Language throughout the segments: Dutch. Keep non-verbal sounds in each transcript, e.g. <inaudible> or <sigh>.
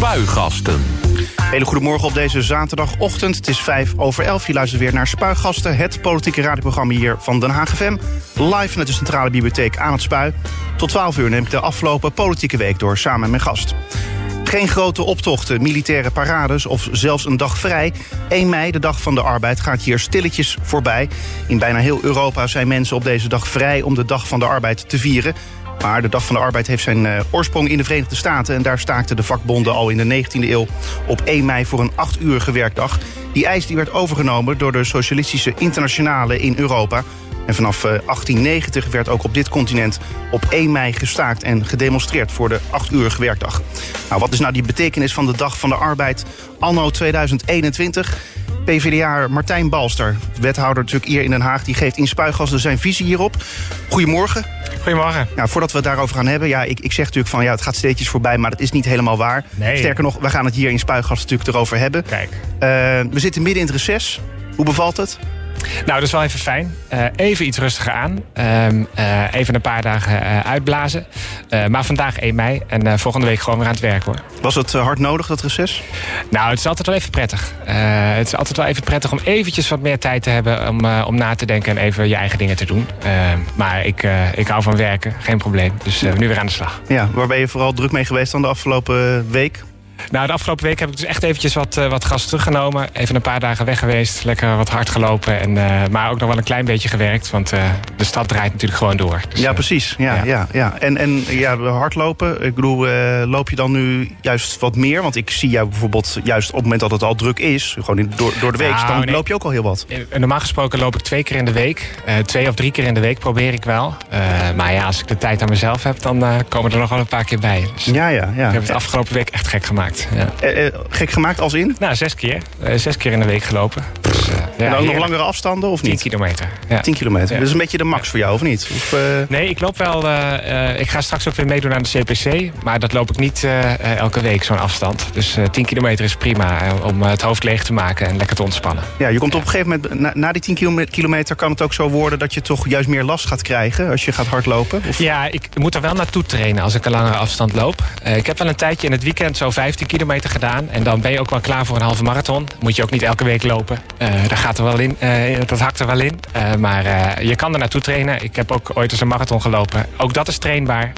Spuigasten. Hele goedemorgen op deze zaterdagochtend. Het is vijf over elf. Je luistert weer naar Spuigasten, het politieke radioprogramma hier van Den Haag FM. Live met de Centrale Bibliotheek aan het Spui. Tot 12 uur neem ik de afgelopen politieke week door samen met mijn gast. Geen grote optochten, militaire parades of zelfs een dag vrij. 1 mei, de dag van de arbeid, gaat hier stilletjes voorbij. In bijna heel Europa zijn mensen op deze dag vrij om de dag van de arbeid te vieren. Maar de Dag van de Arbeid heeft zijn uh, oorsprong in de Verenigde Staten... en daar staakten de vakbonden al in de 19e eeuw op 1 mei voor een 8-urige werkdag. Die eis die werd overgenomen door de Socialistische Internationale in Europa... En vanaf 1890 werd ook op dit continent op 1 mei gestaakt en gedemonstreerd voor de 8-urige werkdag. Nou, wat is nou die betekenis van de Dag van de Arbeid anno 2021? PvdA Martijn Balster, wethouder natuurlijk hier in Den Haag... die geeft in Spuigassen zijn visie hierop. Goedemorgen. Goedemorgen. Nou, voordat we het daarover gaan hebben... ja, ik, ik zeg natuurlijk van ja, het gaat steeds voorbij... maar dat is niet helemaal waar. Nee. Sterker nog, we gaan het hier in Spuigassen natuurlijk erover hebben. Kijk. Uh, we zitten midden in het reces. Hoe bevalt het? Nou, dat is wel even fijn. Uh, even iets rustiger aan. Uh, uh, even een paar dagen uitblazen. maar vandaag 1 mei en volgende week gewoon weer aan het werk hoor. Was het hard nodig, dat reces? Nou, het is altijd wel even prettig. het is altijd wel even prettig om eventjes wat meer tijd te hebben... om, om na te denken en even je eigen dingen te doen. maar ik, ik hou van werken, geen probleem. Dus nu weer aan de slag. Ja, waar ben je vooral druk mee geweest dan de afgelopen week? Nou, de afgelopen week heb ik dus echt eventjes wat, uh, wat gas teruggenomen. Even een paar dagen weg geweest. Lekker wat hard gelopen. En, uh, maar ook nog wel een klein beetje gewerkt. Want uh, de stad draait natuurlijk gewoon door. Dus, ja, precies. Ja, ja. ja, ja. En, en ja, hardlopen. Ik bedoel, loop je dan nu juist wat meer? Want ik zie jou bijvoorbeeld juist op het moment dat het al druk is. Gewoon in, door, door de week. Nou, dan nee. loop je ook al heel wat. Normaal gesproken loop ik twee keer in de week. twee of drie keer in de week probeer ik wel. maar ja, als ik de tijd aan mezelf heb, dan komen er nog wel een paar keer bij. Dus ja, ja, ja. Ik heb het afgelopen week echt gek gemaakt. Ja gek gemaakt als in? Nou, zes keer. Uh, zes keer in de week gelopen. Dus, uh, ja, en ook nog langere afstanden of niet? 10 kilometer. Ja. 10 kilometer. Dat is een beetje de max voor jou, of niet? Of, uh... Nee, ik loop wel... ik ga straks ook weer meedoen aan de CPC. Maar dat loop ik niet elke week, zo'n afstand. Dus 10 kilometer is prima om het hoofd leeg te maken en lekker te ontspannen. Ja, je komt op een gegeven moment... Na, na die 10 kilometer kan het ook zo worden... dat je toch juist meer last gaat krijgen als je gaat hardlopen? Of? Ja, ik moet er wel naartoe trainen als ik een langere afstand loop. ik heb wel een tijdje in het weekend zo 15 kilometer gedaan. En dan ben je ook wel klaar voor een halve marathon. Moet je ook niet elke week lopen. Uh, daar gaat er wel in. Uh, dat hakt er wel in. Uh, maar je kan er naartoe trainen. Ik heb ook ooit eens een marathon gelopen. Ook dat is trainbaar.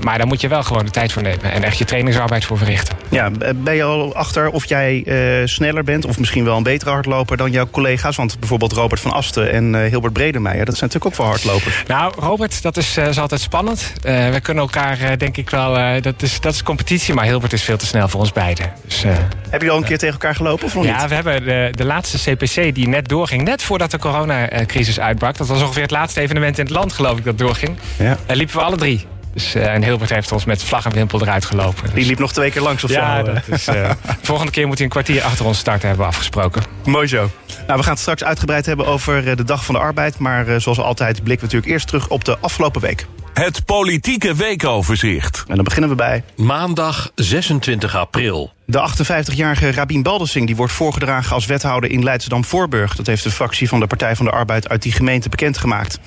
maar daar moet je wel gewoon de tijd voor nemen. En echt je trainingsarbeid voor verrichten. Ja, ben je al achter of jij sneller bent... of misschien wel een betere hardloper dan jouw collega's? Want bijvoorbeeld Robert van Asten en Hilbert Bredemeijer... dat zijn natuurlijk ook wel hardlopers. Nou, Robert, dat is, is altijd spannend. we kunnen elkaar, denk ik wel... dat, is, dat is competitie, maar Hilbert is veel te snel voor ons beiden. Dus, heb je al een keer tegen elkaar gelopen of nog ja, niet? we hebben de, de laatste CPC die net doorging. Net voordat de coronacrisis uitbrak. Dat was ongeveer het laatste evenement in het land, geloof ik, dat doorging. Ja. Daar liepen we alle drie. Dus, uh, en Hilbert heeft ons met vlag en wimpel eruit gelopen. Dus. Die liep nog twee keer langs of ja, zo? Dat is, uh, <laughs> volgende keer moet hij een kwartier achter ons starten, hebben we afgesproken. Mooi zo. Nou, we gaan het straks uitgebreid hebben over de Dag van de Arbeid. Maar uh, zoals altijd blikken we natuurlijk eerst terug op de afgelopen week. Het politieke weekoverzicht. En dan beginnen we bij... Maandag 26 april. De 58-jarige Rabin Baldessing die wordt voorgedragen als wethouder in Leidschendam-Voorburg. Dat heeft de fractie van de Partij van de Arbeid uit die gemeente bekendgemaakt.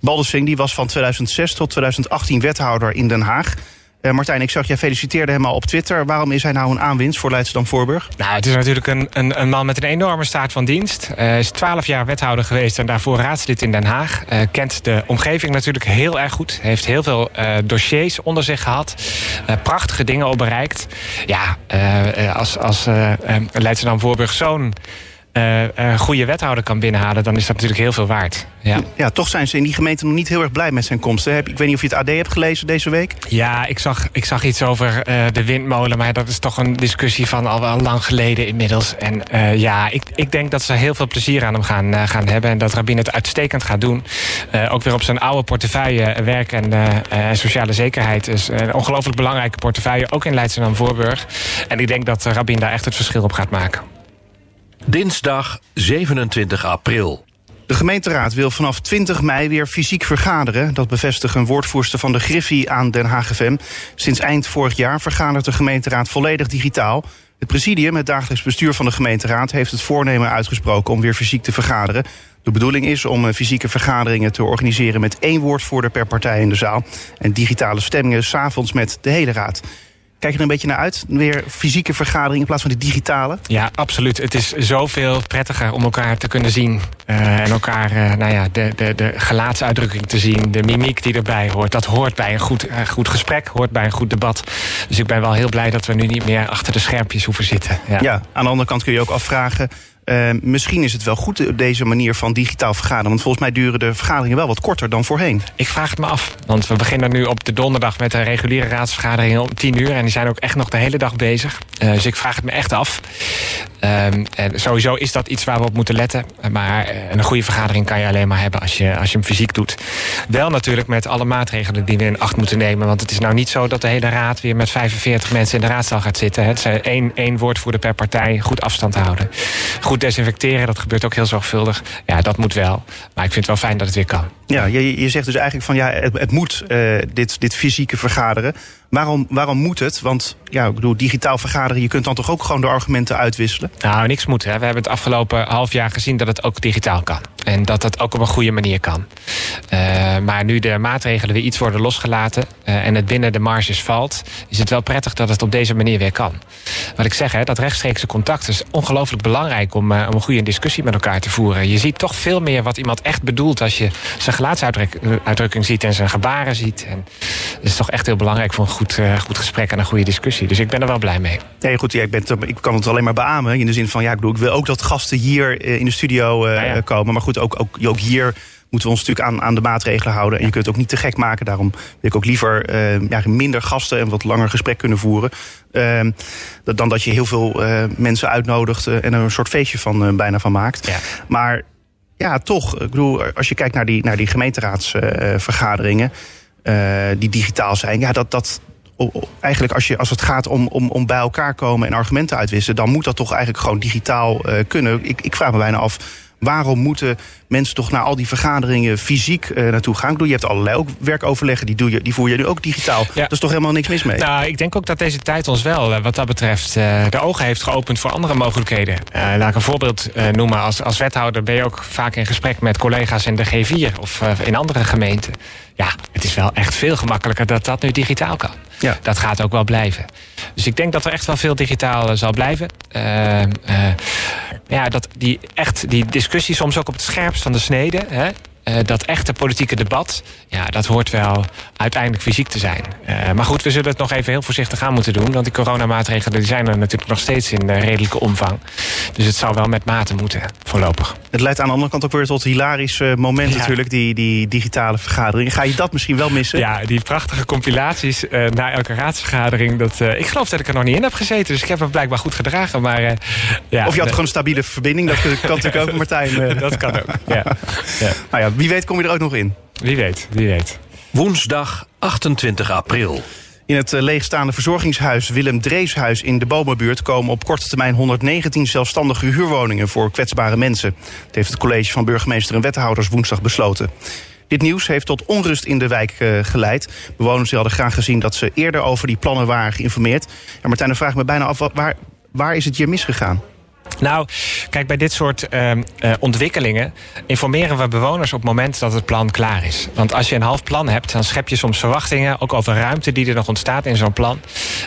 Baldessing die was van 2006 tot 2018 wethouder in Den Haag. Uh, Martijn, ik zag, jij feliciteerde hem al op Twitter. Waarom is hij nou een aanwinst voor Leidschendam-Voorburg? Nou, het is natuurlijk een, een, een, man met een enorme staat van dienst. Hij uh, is twaalf jaar wethouder geweest en daarvoor raadslid in Den Haag. Uh, kent de omgeving natuurlijk heel erg goed. Heeft heel veel dossiers onder zich gehad. prachtige dingen al bereikt. Ja, als, als Leidschendam-Voorburg zo'n... Uh, goede wethouder kan binnenhalen, dan is dat natuurlijk heel veel waard. Ja. ja, toch zijn ze in die gemeente nog niet heel erg blij met zijn komst. Ik weet niet of je het AD hebt gelezen deze week. Ja, ik zag, ik zag iets over uh, de windmolen, maar dat is toch een discussie van al, al lang geleden inmiddels. En ja, ik, ik denk dat ze heel veel plezier aan hem gaan, gaan hebben en dat Rabin het uitstekend gaat doen. ook weer op zijn oude portefeuille werk en sociale zekerheid is een ongelooflijk belangrijke portefeuille, ook in Leidschendam Voorburg. En ik denk dat Rabin daar echt het verschil op gaat maken. Dinsdag 27 april. De gemeenteraad wil vanaf 20 mei weer fysiek vergaderen. Dat bevestigt een woordvoerster van de Griffie aan Den Haag FM. Sinds eind vorig jaar vergadert de gemeenteraad volledig digitaal. Het presidium, het dagelijks bestuur van de gemeenteraad... heeft het voornemen uitgesproken om weer fysiek te vergaderen. De bedoeling is om fysieke vergaderingen te organiseren... met één woordvoerder per partij in de zaal... en digitale stemmingen s'avonds met de hele raad. Kijk je er een beetje naar uit? Weer fysieke vergadering in plaats van die digitale? Ja, absoluut. Het is zoveel prettiger om elkaar te kunnen zien. Uh, en elkaar, uh, nou ja, de, de, de gelaatsuitdrukking te zien. De mimiek die erbij hoort. Dat hoort bij een goed, uh, goed gesprek, hoort bij een goed debat. Dus ik ben wel heel blij dat we nu niet meer achter de schermpjes hoeven zitten. Ja, ja aan de andere kant kun je ook afvragen... Uh, misschien is het wel goed deze manier van digitaal vergaderen. Want volgens mij duren de vergaderingen wel wat korter dan voorheen. Ik vraag het me af. Want we beginnen nu op de donderdag met een reguliere raadsvergadering om 10 uur. En die zijn ook echt nog de hele dag bezig. Uh, dus ik vraag het me echt af. Um, en sowieso is dat iets waar we op moeten letten. Maar een goede vergadering kan je alleen maar hebben als je, als je hem fysiek doet. Wel natuurlijk met alle maatregelen die we in acht moeten nemen. Want het is nou niet zo dat de hele raad weer met 45 mensen in de raadzaal gaat zitten. Het zijn één, één woordvoerder per partij. Goed afstand houden. Goed desinfecteren, dat gebeurt ook heel zorgvuldig. Ja, dat moet wel. Maar ik vind het wel fijn dat het weer kan. Ja, je, je zegt dus eigenlijk van ja, het, het moet uh, dit, dit fysieke vergaderen. Waarom, waarom moet het? Want ja, ik bedoel, digitaal vergaderen, je kunt dan toch ook gewoon de argumenten uitwisselen? Nou, niks moet. Hè. We hebben het afgelopen half jaar gezien dat het ook digitaal kan. En dat het ook op een goede manier kan. Uh, maar nu de maatregelen weer iets worden losgelaten uh, en het binnen de marges valt, is het wel prettig dat het op deze manier weer kan. Wat ik zeg, hè, dat rechtstreekse contact is ongelooflijk belangrijk om, uh, om een goede discussie met elkaar te voeren. Je ziet toch veel meer wat iemand echt bedoelt als je zijn gelaatsuitdrukking ziet en zijn gebaren ziet. En dat is toch echt heel belangrijk voor een goed, uh, goed gesprek en een goede discussie. Dus ik ben er wel blij mee. Nee, goed, ja, ik, ben, ik kan het alleen maar beamen. In de zin van, ja, ik, bedoel, ik wil ook dat gasten hier in de studio uh, ja, ja. komen. Maar goed, ook, ook, ook hier moeten we ons natuurlijk aan, aan de maatregelen houden. En je kunt het ook niet te gek maken. Daarom wil ik ook liever uh, ja, minder gasten en wat langer gesprek kunnen voeren. Uh, dan dat je heel veel uh, mensen uitnodigt en er een soort feestje van bijna van maakt. Ja. Maar ja, toch, ik bedoel, als je kijkt naar die, naar die gemeenteraadsvergaderingen, die digitaal zijn, ja, dat, dat, eigenlijk als, je, als het gaat om, om, om bij elkaar komen en argumenten uitwisselen, dan moet dat toch eigenlijk gewoon digitaal uh, kunnen. Ik, ik vraag me bijna af. Waarom moeten mensen toch naar al die vergaderingen fysiek uh, naartoe gaan? Ik bedoel, je hebt allerlei ook werkoverleggen, die, doe je, die voer je nu ook digitaal. Ja. Er is toch helemaal niks mis mee? Nou, ik denk ook dat deze tijd ons wel, wat dat betreft, uh, de ogen heeft geopend voor andere mogelijkheden. Laat ik een voorbeeld noemen. Als, als wethouder ben je ook vaak in gesprek met collega's in de G4 of in andere gemeenten. Ja, het is wel echt veel gemakkelijker dat dat nu digitaal kan. Ja. Dat gaat ook wel blijven. Dus ik denk dat er echt wel veel digitaal zal blijven. Uh, uh, ja, dat die, echt, die discussie soms ook op het scherpst van de snede. Hè, uh, dat echte politieke debat, ja, dat hoort wel uiteindelijk fysiek te zijn. Uh, maar goed, we zullen het nog even heel voorzichtig aan moeten doen. Want die coronamaatregelen die zijn er natuurlijk nog steeds in uh, redelijke omvang. Dus het zou wel met mate moeten, voorlopig. Het leidt aan de andere kant ook weer tot hilarische moment ja. natuurlijk, die, die digitale vergadering. Ga je dat misschien wel missen? Ja, die prachtige compilaties na elke raadsvergadering. Dat, ik geloof dat ik er nog niet in heb gezeten, dus ik heb me blijkbaar goed gedragen. Maar, ja, of je had gewoon een stabiele verbinding, dat kan <laughs> natuurlijk ook, Martijn. dat kan ook, ja. <laughs> ja. Nou ja, wie weet kom je er ook nog in. Wie weet, wie weet. Woensdag 28 april. In het leegstaande verzorgingshuis Willem Dreeshuis in de Bomenbuurt komen op korte termijn 119 zelfstandige huurwoningen voor kwetsbare mensen. Dat heeft het college van burgemeester en wethouders woensdag besloten. Dit nieuws heeft tot onrust in de wijk uh, geleid. Bewoners hadden graag gezien dat ze eerder over die plannen waren geïnformeerd. Ja, Martijn, dan vraag ik me bijna af, waar, waar is het hier misgegaan? Nou, kijk, bij dit soort uh, uh, ontwikkelingen informeren we bewoners op het moment dat het plan klaar is. Want als je een half plan hebt, dan schep je soms verwachtingen, ook over ruimte die er nog ontstaat in zo'n plan,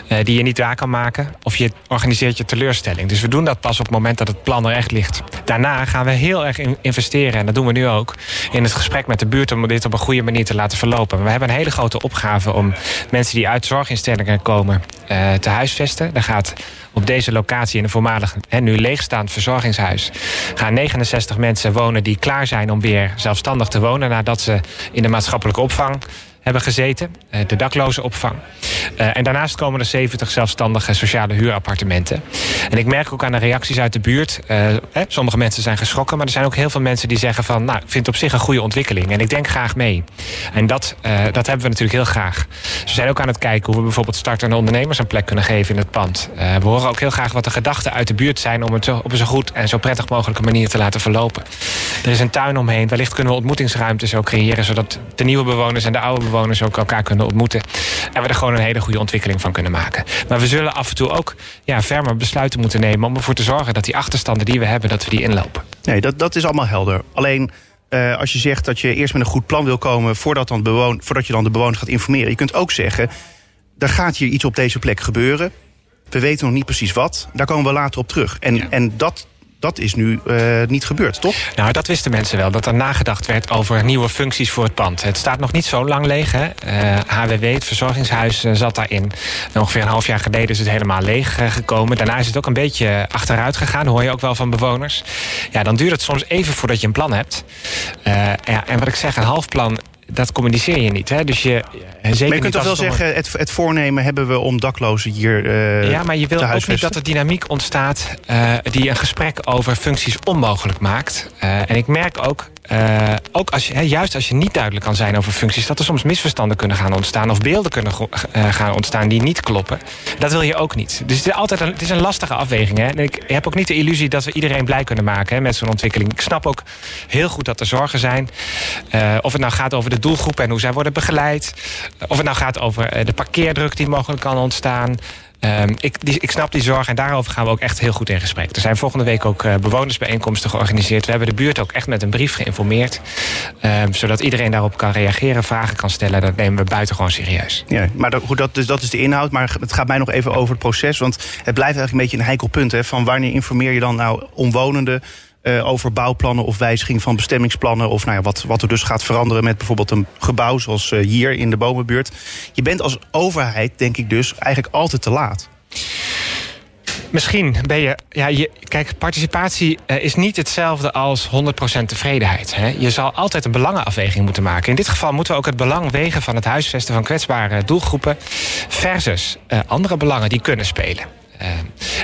uh, die je niet waar kan maken. Of je organiseert je teleurstelling. Dus we doen dat pas op het moment dat het plan er echt ligt. Daarna gaan we heel erg in investeren, en dat doen we nu ook, in het gesprek met de buurt om dit op een goede manier te laten verlopen. We hebben een hele grote opgave om mensen die uit zorginstellingen komen uh, te huisvesten. Daar gaat op deze locatie in een voormalig en nu leegstaand verzorgingshuis. Gaan 69 mensen wonen die klaar zijn om weer zelfstandig te wonen nadat ze in de maatschappelijke opvang hebben gezeten, de dakloze opvang. Uh, en daarnaast komen er 70 zelfstandige sociale huurappartementen. En ik merk ook aan de reacties uit de buurt. Hè, sommige mensen zijn geschrokken, maar er zijn ook heel veel mensen die zeggen van... nou, ik vind op zich een goede ontwikkeling en ik denk graag mee. En dat, dat hebben we natuurlijk heel graag. We zijn ook aan het kijken hoe we bijvoorbeeld startende ondernemers een plek kunnen geven in het pand. we horen ook heel graag wat de gedachten uit de buurt zijn... om het op een zo goed en zo prettig mogelijke manier te laten verlopen. Er is een tuin omheen. Wellicht kunnen we ontmoetingsruimtes ook creëren... zodat de nieuwe bewoners en de oude bewoners ook elkaar kunnen ontmoeten. En we er gewoon een hele goede ontwikkeling van kunnen maken. Maar we zullen af en toe ook ja, fermer besluiten moeten nemen... om ervoor te zorgen dat die achterstanden die we hebben, dat we die inlopen. Nee, dat, dat is allemaal helder. Alleen... Uh, als je zegt dat je eerst met een goed plan wil komen... voordat, dan bewoon, voordat je dan de bewoners gaat informeren. Je kunt ook zeggen er gaat hier iets op deze plek gebeuren. We weten nog niet precies wat. Daar komen we later op terug. En, en dat, dat is nu uh, niet gebeurd, toch? Nou, dat wisten mensen wel. Dat er nagedacht werd over nieuwe functies voor het pand. Het staat nog niet zo lang leeg. Hè? HWW, het verzorgingshuis, uh, zat daarin. Ongeveer een half jaar geleden is het helemaal leeg gekomen. Daarna is het ook een beetje achteruit gegaan. Hoor je ook wel van bewoners. Ja, dan duurt het soms even voordat je een plan hebt. ja, en wat ik zeg, een half plan dat communiceer je niet. Hè? Dus je, zeker maar je kunt toch wel zeggen, het, het, voornemen hebben we om daklozen hier uh, Ja, maar je wil ook niet dat er dynamiek ontstaat... Uh, die een gesprek over functies onmogelijk maakt. Uh, en ik merk ook uh, ook als je, juist als je niet duidelijk kan zijn over functies... dat er soms misverstanden kunnen gaan ontstaan... of beelden kunnen uh, gaan ontstaan die niet kloppen. Dat wil je ook niet. Dus het is, altijd een, het is een lastige afweging. Hè? En ik heb ook niet de illusie dat we iedereen blij kunnen maken... Hè, met zo'n ontwikkeling. Ik snap ook heel goed dat er zorgen zijn. Uh, of het nou gaat over de doelgroep en hoe zij worden begeleid. Of het nou gaat over de parkeerdruk die mogelijk kan ontstaan... Um, ik, ik snap die zorg en daarover gaan we ook echt heel goed in gesprek. Er zijn volgende week ook uh, bewonersbijeenkomsten georganiseerd. We hebben de buurt ook echt met een brief geïnformeerd. Um, zodat iedereen daarop kan reageren, vragen kan stellen. Dat nemen we buitengewoon serieus. Ja, maar dat, goed, dat, dus dat is de inhoud. Maar het gaat mij nog even over het proces. Want het blijft eigenlijk een beetje een heikel punt. Hè, van wanneer informeer je dan nou omwonenden uh, over bouwplannen of wijziging van bestemmingsplannen. Of nou ja, wat, wat er dus gaat veranderen met bijvoorbeeld een gebouw zoals uh, hier in de bomenbuurt. Je bent als overheid, denk ik dus, eigenlijk altijd te laat. Misschien ben je, ja, je. Kijk, participatie uh, is niet hetzelfde als 100% tevredenheid. Hè? Je zal altijd een belangenafweging moeten maken. In dit geval moeten we ook het belang wegen van het huisvesten van kwetsbare doelgroepen. versus andere belangen die kunnen spelen. Uh,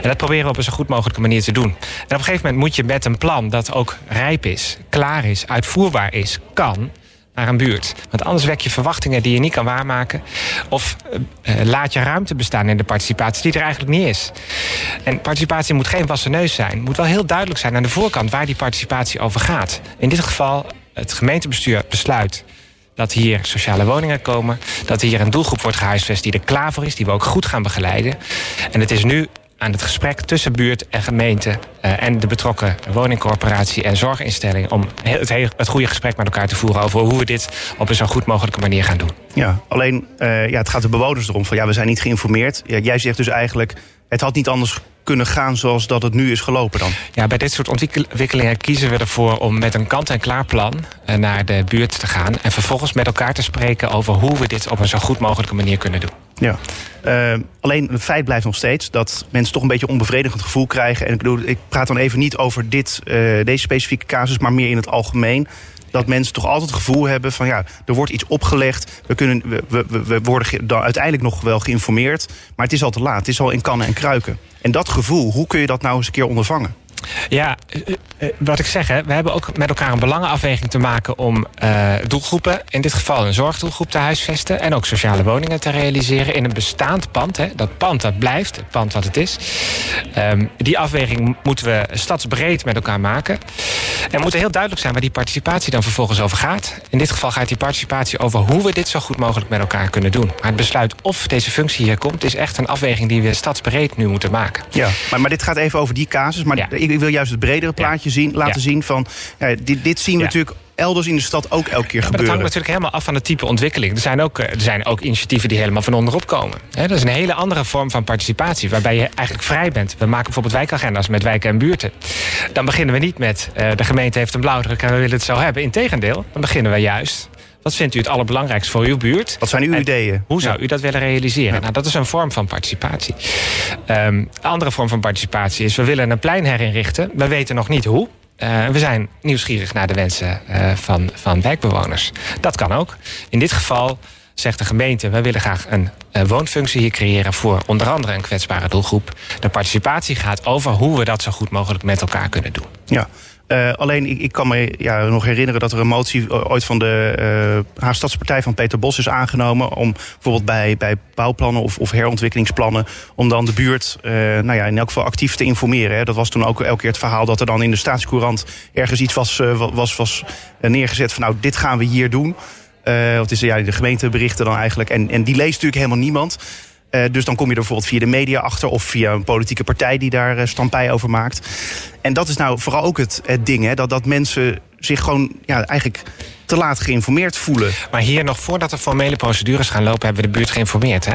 en dat proberen we op een zo goed mogelijke manier te doen. En op een gegeven moment moet je met een plan dat ook rijp is, klaar is, uitvoerbaar is, kan naar een buurt. Want anders wek je verwachtingen die je niet kan waarmaken. Of uh, laat je ruimte bestaan in de participatie die er eigenlijk niet is. En participatie moet geen wassen neus zijn. Moet wel heel duidelijk zijn aan de voorkant waar die participatie over gaat. In dit geval het gemeentebestuur besluit dat hier sociale woningen komen. Dat hier een doelgroep wordt gehuisvest die er klaar voor is. Die we ook goed gaan begeleiden. En het is nu aan het gesprek tussen buurt en gemeente... Uh, en de betrokken woningcorporatie en zorginstelling... om het, het goede gesprek met elkaar te voeren... over hoe we dit op een zo goed mogelijke manier gaan doen. Ja, alleen uh, ja, het gaat de bewoners erom van... ja, we zijn niet geïnformeerd. Ja, jij zegt dus eigenlijk, het had niet anders kunnen gaan zoals dat het nu is gelopen dan? Ja, bij dit soort ontwikkelingen kiezen we ervoor om met een kant-en-klaar plan eh, naar de buurt te gaan. En vervolgens met elkaar te spreken over hoe we dit op een zo goed mogelijke manier kunnen doen. Ja. Uh, alleen het feit blijft nog steeds dat mensen toch een beetje een onbevredigend gevoel krijgen. En ik bedoel, ik praat dan even niet over dit, uh, deze specifieke casus, maar meer in het algemeen dat mensen toch altijd het gevoel hebben van ja, er wordt iets opgelegd. We, kunnen, we, we, we worden dan uiteindelijk nog wel geïnformeerd. Maar het is al te laat. Het is al in kannen en kruiken. En dat gevoel, hoe kun je dat nou eens een keer ondervangen? Ja, eh, eh, wat ik zeg, hè, we hebben ook met elkaar een belangenafweging te maken om uh, doelgroepen, in dit geval een zorgdoelgroep te huisvesten en ook sociale woningen te realiseren in een bestaand pand. Hè. Dat pand dat blijft, het pand wat het is. Um, die afweging moeten we stadsbreed met elkaar maken. En moet heel duidelijk zijn waar die participatie dan vervolgens over gaat. In dit geval gaat die participatie over hoe we dit zo goed mogelijk met elkaar kunnen doen. Maar het besluit of deze functie hier komt, is echt een afweging die we stadsbreed nu moeten maken. Ja, maar, maar dit gaat even over die casus. Maar ja. ik, wil juist het bredere plaatje zien, laten zien van dit, dit zien we natuurlijk elders in de stad ook elke keer ja, gebeuren. Dat hangt natuurlijk helemaal af van het type ontwikkeling. Er zijn ook, er zijn ook initiatieven die helemaal van onderop komen. He, dat is een hele andere vorm van participatie... waarbij je eigenlijk vrij bent. We maken bijvoorbeeld wijkagenda's met wijken en buurten. Dan beginnen we niet met... Uh, de gemeente heeft een blauwdruk en we willen het zo hebben. Integendeel, dan beginnen we juist... Wat vindt u het allerbelangrijkste voor uw buurt? Wat zijn uw en ideeën? Hoe zou u dat willen realiseren? Ja. Nou, dat is een vorm van participatie. Um, andere vorm van participatie is... we willen een plein herinrichten. We weten nog niet hoe. Uh, we zijn nieuwsgierig naar de wensen uh, van, van wijkbewoners. Dat kan ook. In dit geval zegt de gemeente... we willen graag een uh, woonfunctie hier creëren... voor onder andere een kwetsbare doelgroep. De participatie gaat over hoe we dat zo goed mogelijk met elkaar kunnen doen. Ja, Uh, alleen, ik, ik, kan me ja, nog herinneren dat er een motie ooit van de uh, Haagstadspartij van Peter Bos is aangenomen. Om bijvoorbeeld bij, bij bouwplannen of, of herontwikkelingsplannen. om dan de buurt nou ja, in elk geval actief te informeren. Hè. Dat was toen ook elke keer het verhaal dat er dan in de staatscourant ergens iets was, was, was neergezet van nou, dit gaan we hier doen. Uh, wat is ja, de gemeenteberichten dan eigenlijk. En, en die leest natuurlijk helemaal niemand. Uh, dus dan kom je er bijvoorbeeld via de media achter of via een politieke partij die daar uh, stampij over maakt. En dat is nou vooral ook het, het ding, hè, dat, dat mensen zich gewoon ja, eigenlijk te laat geïnformeerd voelen. Maar hier nog voordat de formele procedures gaan lopen... hebben we de buurt geïnformeerd. Hè?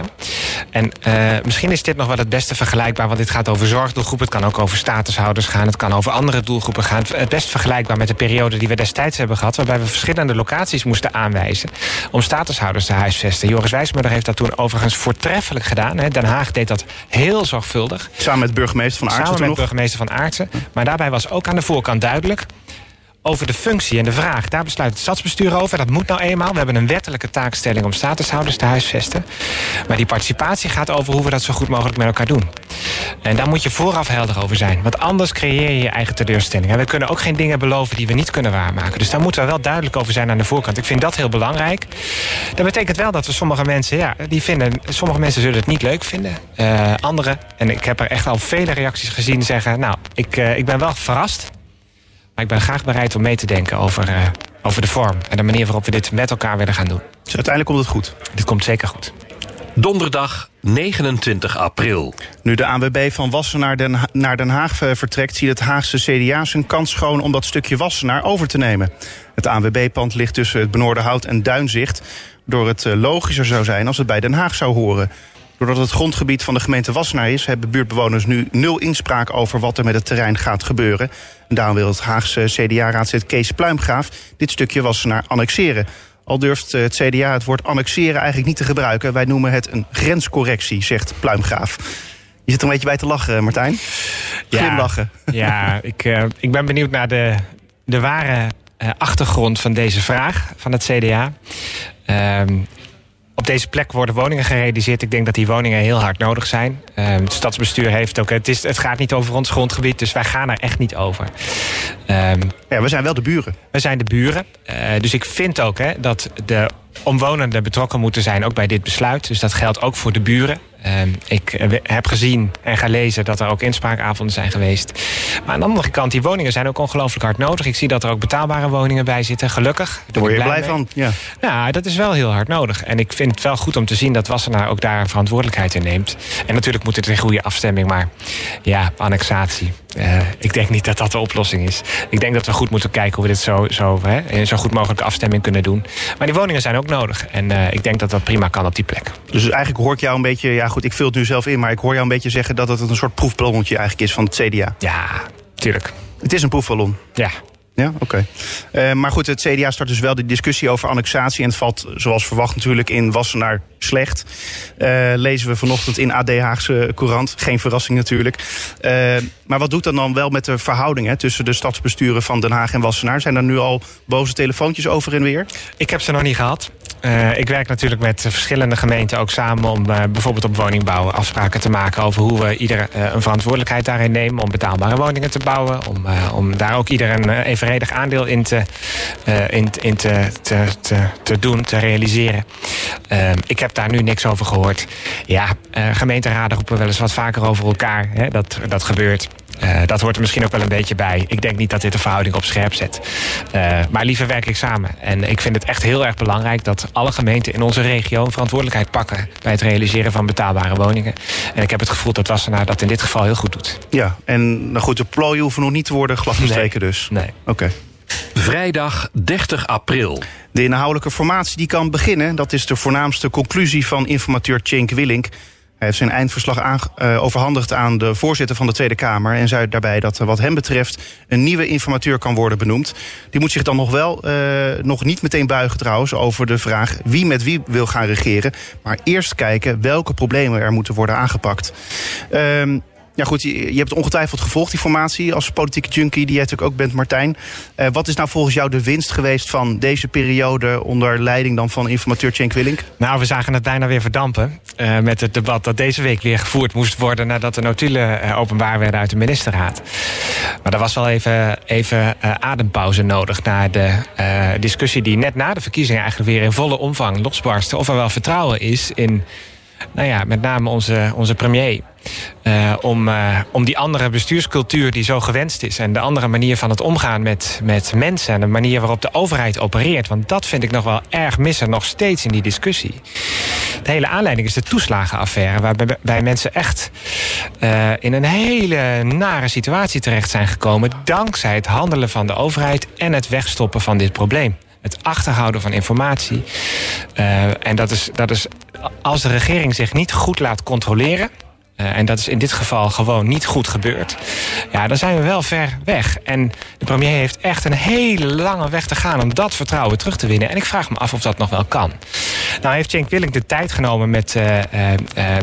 En uh, misschien is dit nog wel het beste vergelijkbaar... want dit gaat over zorgdoelgroepen, het kan ook over statushouders gaan... het kan over andere doelgroepen gaan. Het best vergelijkbaar met de periode die we destijds hebben gehad... waarbij we verschillende locaties moesten aanwijzen... om statushouders te huisvesten. Joris Wijsmuller heeft dat toen overigens voortreffelijk gedaan. Hè? Den Haag deed dat heel zorgvuldig. Samen met burgemeester van Aartsen Samen met burgemeester van Aartsen. Maar daarbij was ook aan de voorkant duidelijk over de functie en de vraag. Daar besluit het stadsbestuur over. Dat moet nou eenmaal. We hebben een wettelijke taakstelling om statushouders te huisvesten. Maar die participatie gaat over hoe we dat zo goed mogelijk met elkaar doen. En daar moet je vooraf helder over zijn. Want anders creëer je je eigen teleurstelling. En we kunnen ook geen dingen beloven die we niet kunnen waarmaken. Dus daar moeten we wel duidelijk over zijn aan de voorkant. Ik vind dat heel belangrijk. Dat betekent wel dat we sommige mensen, ja, die vinden, sommige mensen zullen het niet leuk vinden. Uh, anderen, en ik heb er echt al vele reacties gezien, zeggen: Nou, ik, uh, ik ben wel verrast. Maar ik ben graag bereid om mee te denken over, uh, over de vorm en de manier waarop we dit met elkaar willen gaan doen. Dus uiteindelijk komt het goed? Dit komt zeker goed. Donderdag 29 april. Nu de ANWB van Wassenaar Den naar Den Haag vertrekt... ziet het Haagse CDA zijn kans schoon om dat stukje Wassenaar over te nemen. Het ANWB-pand ligt tussen het Benoordenhout en Duinzicht... door het logischer zou zijn als het bij Den Haag zou horen. Doordat het grondgebied van de gemeente Wassenaar is... hebben buurtbewoners nu nul inspraak over wat er met het terrein gaat gebeuren. En daarom wil het Haagse CDA-raadslid Kees Pluimgraaf... dit stukje Wassenaar annexeren. Al durft het CDA het woord annexeren eigenlijk niet te gebruiken. Wij noemen het een grenscorrectie, zegt Pluimgraaf. Je zit er een beetje bij te lachen, Martijn. Glimlachen. Ja, ik, uh, ik ben benieuwd naar de, de ware uh, achtergrond van deze vraag van het CDA. Uh, op deze plek worden woningen gerealiseerd. Ik denk dat die woningen heel hard nodig zijn. Uh, het stadsbestuur heeft ook... Het, is, het gaat niet over ons grondgebied, dus wij gaan er echt niet over. Uh, ja, we zijn wel de buren. We zijn de buren. Uh, dus ik vind ook hè, dat de omwonenden betrokken moeten zijn... ook bij dit besluit. Dus dat geldt ook voor de buren. Uh, ik heb gezien en gelezen dat er ook inspraakavonden zijn geweest. Maar aan de andere kant, die woningen zijn ook ongelooflijk hard nodig. Ik zie dat er ook betaalbare woningen bij zitten, gelukkig. Daar word je blij, blij van, ja. Ja, dat is wel heel hard nodig. En ik vind het wel goed om te zien dat Wassenaar ook daar verantwoordelijkheid in neemt. En natuurlijk moet het in goede afstemming, maar ja, annexatie. Uh, ik denk niet dat dat de oplossing is. Ik denk dat we goed moeten kijken hoe we dit zo, zo, hè, in zo goed mogelijke afstemming kunnen doen. Maar die woningen zijn ook nodig. En uh, ik denk dat dat prima kan op die plek. Dus eigenlijk hoor ik jou een beetje... Ja, goed, ik vul het nu zelf in, maar ik hoor jou een beetje zeggen... dat het een soort proefballonnetje eigenlijk is van het CDA. Ja, tuurlijk. Het is een proefballon. Ja. Ja, oké. Uh, maar goed, het CDA start dus wel de discussie over annexatie. En het valt, zoals verwacht, natuurlijk in Wassenaar slecht. Uh, lezen we vanochtend in AD Haagse Courant. Geen verrassing natuurlijk. Uh, maar wat doet dat dan wel met de verhoudingen tussen de stadsbesturen van Den Haag en Wassenaar? Zijn er nu al boze telefoontjes over en weer? Ik heb ze nog niet gehad. Ik werk natuurlijk met verschillende gemeenten ook samen om bijvoorbeeld op woningbouw afspraken te maken over hoe we ieder een verantwoordelijkheid daarin nemen om betaalbare woningen te bouwen. Om, om daar ook ieder een evenredig aandeel in te, in, in te, te, te, te, doen, te realiseren. ik heb daar nu niks over gehoord. Ja, gemeenteraden roepen wel eens wat vaker over elkaar. Hè? Dat, dat gebeurt. Uh, dat hoort er misschien ook wel een beetje bij. Ik denk niet dat dit de verhouding op scherp zet. Uh, maar liever werk ik samen. En ik vind het echt heel erg belangrijk dat alle gemeenten in onze regio verantwoordelijkheid pakken bij het realiseren van betaalbare woningen. En ik heb het gevoel dat Wassenaar dat in dit geval heel goed doet. Ja, en nou goed, de plooien hoeven nog niet te worden gladgestreken nee. dus. Nee. Oké. Okay. Vrijdag 30 april. De inhoudelijke formatie die kan beginnen. Dat is de voornaamste conclusie van informateur Cenk Willink. Hij heeft zijn eindverslag uh, overhandigd aan de voorzitter van de Tweede Kamer. En zei daarbij dat er wat hem betreft een nieuwe informateur kan worden benoemd. Die moet zich dan nog wel, uh, nog niet meteen buigen trouwens, over de vraag wie met wie wil gaan regeren. Maar eerst kijken welke problemen er moeten worden aangepakt. Uh, ja goed, je, hebt ongetwijfeld gevolgd, die formatie, als politieke junkie die jij natuurlijk ook bent, Martijn. Uh, wat is nou volgens jou de winst geweest van deze periode onder leiding dan van informateur Cenk Willink? Nou, we zagen het bijna weer verdampen uh, met het debat dat deze week weer gevoerd moest worden nadat de notulen uh, openbaar werden uit de ministerraad. Maar er was wel even, even adempauze nodig na de discussie die net na de verkiezingen eigenlijk weer in volle omvang losbarstte. Of er wel vertrouwen is in nou ja, met name onze, onze premier. Uh, om, uh, om die andere bestuurscultuur die zo gewenst is... en de andere manier van het omgaan met, met mensen... en de manier waarop de overheid opereert. Want dat vind ik nog wel erg missen, nog steeds in die discussie. De hele aanleiding is de toeslagenaffaire... waarbij mensen echt uh, in een hele nare situatie terecht zijn gekomen... dankzij het handelen van de overheid... en het wegstoppen van dit probleem het achterhouden van informatie. En dat is, dat is als de regering zich niet goed laat controleren. Uh, en dat is in dit geval gewoon niet goed gebeurd. Ja, dan zijn we wel ver weg. En de premier heeft echt een hele lange weg te gaan om dat vertrouwen terug te winnen. En ik vraag me af of dat nog wel kan. Nou heeft Cenk Willink de tijd genomen met, uh, uh,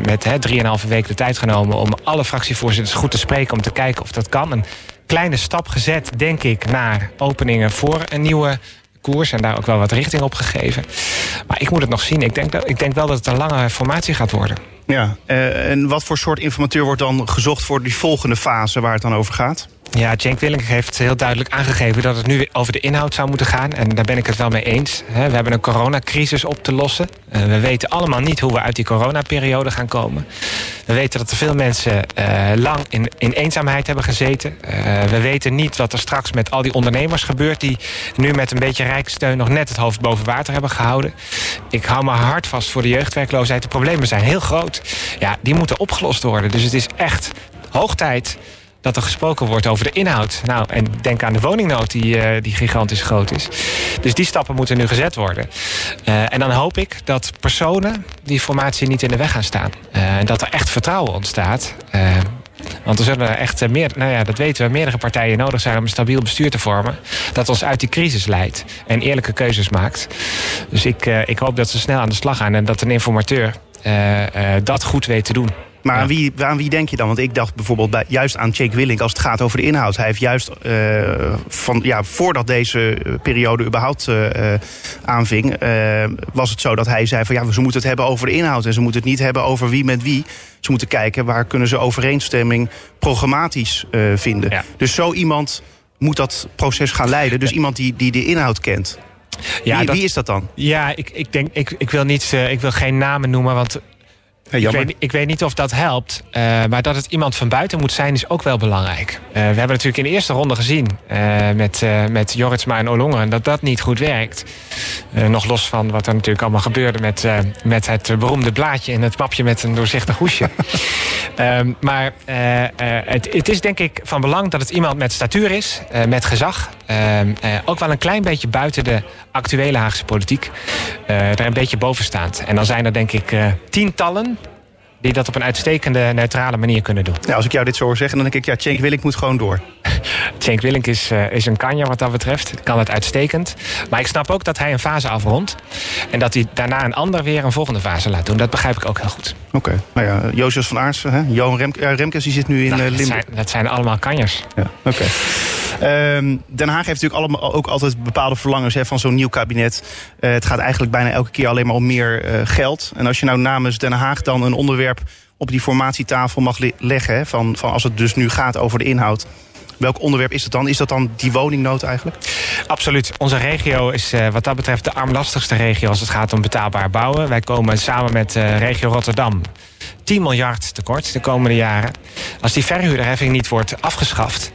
met drieënhalve weken de tijd genomen om alle fractievoorzitters goed te spreken om te kijken of dat kan. Een kleine stap gezet, denk ik, naar openingen voor een nieuwe koers en daar ook wel wat richting op gegeven. Maar ik moet het nog zien. Ik denk, ik denk wel dat het een lange formatie gaat worden. Ja, uh, en wat voor soort informateur wordt dan gezocht voor die volgende fase waar het dan over gaat? Ja, Cenk Willink heeft heel duidelijk aangegeven dat het nu over de inhoud zou moeten gaan. En daar ben ik het wel mee eens. We hebben een coronacrisis op te lossen. Uh, we weten allemaal niet hoe we uit die coronaperiode gaan komen. We weten dat er veel mensen uh, lang in, in eenzaamheid hebben gezeten. Uh, we weten niet wat er straks met al die ondernemers gebeurt... die nu met een beetje rijksteun nog net het hoofd boven water hebben gehouden. Ik hou me hard vast voor de jeugdwerkloosheid. De problemen zijn heel groot. Ja, die moeten opgelost worden. Dus het is echt hoog tijd dat er gesproken wordt over de inhoud. Nou, en denk aan de woningnood die, uh, die gigantisch groot is. Dus die stappen moeten nu gezet worden. Uh, en dan hoop ik dat personen die formatie niet in de weg gaan staan. Uh, en dat er echt vertrouwen ontstaat. Want er zullen echt meer, nou ja, dat weten we, meerdere partijen nodig zijn om een stabiel bestuur te vormen. Dat ons uit die crisis leidt en eerlijke keuzes maakt. Dus ik, ik hoop dat ze snel aan de slag gaan en dat een informateur dat goed weet te doen. Maar ja. aan, wie, aan wie denk je dan? Want ik dacht bijvoorbeeld bij, juist aan Jake Willink als het gaat over de inhoud. Hij heeft juist uh, van, ja, voordat deze periode überhaupt uh, aanving... Uh, was het zo dat hij zei van ja, ze moeten het hebben over de inhoud... en ze moeten het niet hebben over wie met wie. Ze moeten kijken waar kunnen ze overeenstemming programmatisch vinden. Ja. Dus zo iemand moet dat proces gaan leiden. Dus iemand die, die de inhoud kent. Ja, wie, dat, wie, is dat dan? Ja, ik, ik, denk, ik, ik, wil niet, ik wil geen namen noemen, want ik, weet, ik, weet, niet of dat helpt. Uh, maar dat het iemand van buiten moet zijn, is ook wel belangrijk. Uh, we hebben natuurlijk in de eerste ronde gezien uh, met, met Jorritsma en Olongeren dat dat niet goed werkt. nog los van wat er natuurlijk allemaal gebeurde met, met het beroemde blaadje in het mapje met een doorzichtig hoesje. <laughs> Ehm, maar het, het, is denk ik van belang dat het iemand met statuur is, met gezag. Ehm, ook wel een klein beetje buiten de actuele Haagse politiek. daar een beetje boven staat. En dan zijn er denk ik tientallen die dat op een uitstekende, neutrale manier kunnen doen. Ja, als ik jou dit zo hoor zeggen, dan denk ik... ja, Cenk Willink moet gewoon door. <laughs> Cenk Willink is, uh, is een kanja wat dat betreft. Kan het uitstekend. Maar ik snap ook dat hij een fase afrondt. En dat hij daarna een ander weer een volgende fase laat doen. Dat begrijp ik ook heel goed. Oké. Okay. Nou ja, Jozef van Aartsen, hè? Johan Remkes die zit nu in nou, Limburg. Dat zijn, dat zijn allemaal kanjers. Ja, oké. Okay. Um, Den Haag heeft natuurlijk allemaal, ook altijd bepaalde verlangens van zo'n nieuw kabinet. Uh, het gaat eigenlijk bijna elke keer alleen maar om meer uh, geld. En als je nou namens Den Haag dan een onderwerp op die formatietafel mag leggen... Van, van als het dus nu gaat over de inhoud... Welk onderwerp is dat dan? Is dat dan die woningnood eigenlijk? Absoluut. Onze regio is uh, wat dat betreft de armlastigste regio als het gaat om betaalbaar bouwen. Wij komen samen met regio Rotterdam 10 miljard tekort de komende jaren. Als die verhuurderheffing niet wordt afgeschaft